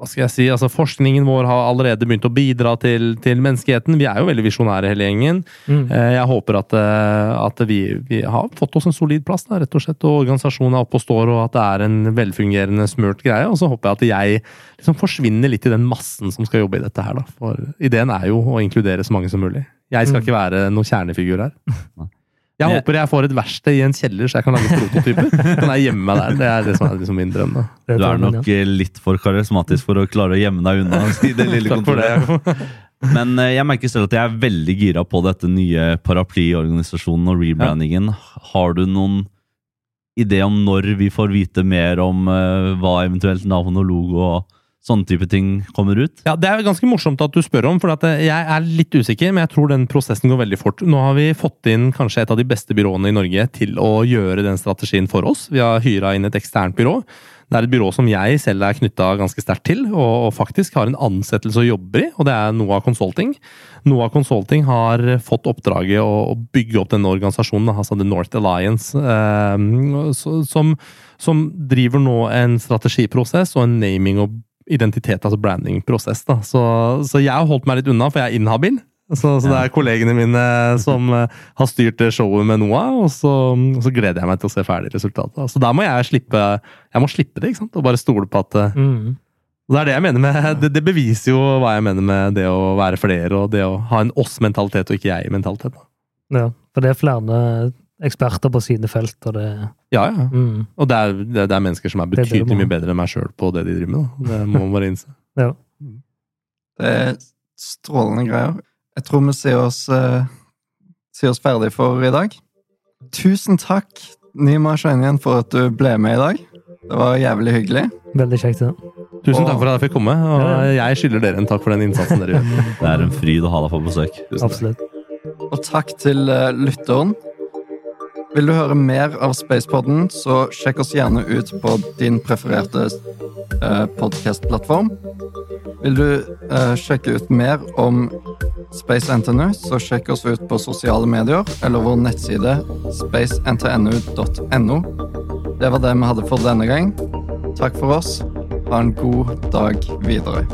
hva skal jeg si, altså Forskningen vår har allerede begynt å bidra til, til menneskeheten. Vi er jo veldig visjonære, hele gjengen. Mm. Eh, Jeg håper at, eh, at vi, vi har fått oss en solid plass, da, rett og slett, og organisasjonen er oppe og står, og at det er en velfungerende, smurt greie. Og så håper jeg at jeg liksom forsvinner litt i den massen som skal jobbe i dette her. Da. For ideen er jo å inkludere så mange som mulig. Jeg skal Mm. ikke være noen kjernefigur her. Jeg håper jeg får et verksted i en kjeller, så jeg kan lage prototyper. kan jeg gjemme meg der. Det er det som er liksom min drøm. da. Du er nok eh, litt for karismatisk for å klare å gjemme deg unna. i det lille Takk for det. kontoret. Men eh, jeg merker selv at jeg er veldig gira på dette nye paraplyorganisasjonen og rebrandingen. Har du noen idé om når vi får vite mer om eh, hva eventuelt navn og logo og sånne type ting kommer ut? Ja, Det er ganske morsomt at du spør om, for eh, jeg er litt usikker, men jeg tror den prosessen går veldig fort. Nå har vi fått inn kanskje et av de beste byråene i Norge til å gjøre den strategien for oss. Vi har hyra inn et eksternt byrå. Det er et byrå som jeg selv er knytta ganske sterkt til, og, faktisk har en ansettelse og jobber i, og det er Noah Consulting. Noah Consulting har fått oppdraget å, å bygge opp denne organisasjonen, altså The North Alliance, eh, som driver nå en strategiprosess og en naming og identitet, altså branding-prosess. da. Så, så jeg har holdt meg litt unna, for jeg er inhabil. Så, så det er kollegene mine som eh, har styrt showet med Noah, og så, så gleder jeg meg til å se ferdig resultatet. Så da må jeg slippe jeg må slippe det, ikke sant? og bare stole på at eh, Mm. Det er det jeg mener med det, det beviser jo hva jeg mener med det å være flere, og det å ha en oss-mentalitet og ikke jeg-mentalitet. Ja, for det er flere eksperter på sine felt, og det Ja, ja. mm. Og det er, det, det er mennesker som er Det er det betydelig mye bedre enn meg sjøl på det de driver med. Da. Det må man bare innse. Ja. Det er strålende greier. Jeg tror vi sier oss, eh, sier oss ferdig for i dag. Tusen takk, Nima Shainian, for at du ble med i dag. Det var jævlig hyggelig. Veldig kjekt. Ja. Tusen takk for at jeg fikk komme, og jeg skylder dere en takk for den innsatsen dere gjør. Det er en fryd å ha deg på besøk. Tusen takk. Absolutt. Og takk til eh, lytteren. Vil du høre mer av Spacepodden, så sjekk oss gjerne ut på din prefererte uh, podkastplattform. Vil du eh, sjekke ut mer om Space NTNU, så sjekk oss ut på sosiale medier eller vår nettside spacentnu.no. Det var det vi hadde for denne gang. Takk for oss. Ha en god dag videre.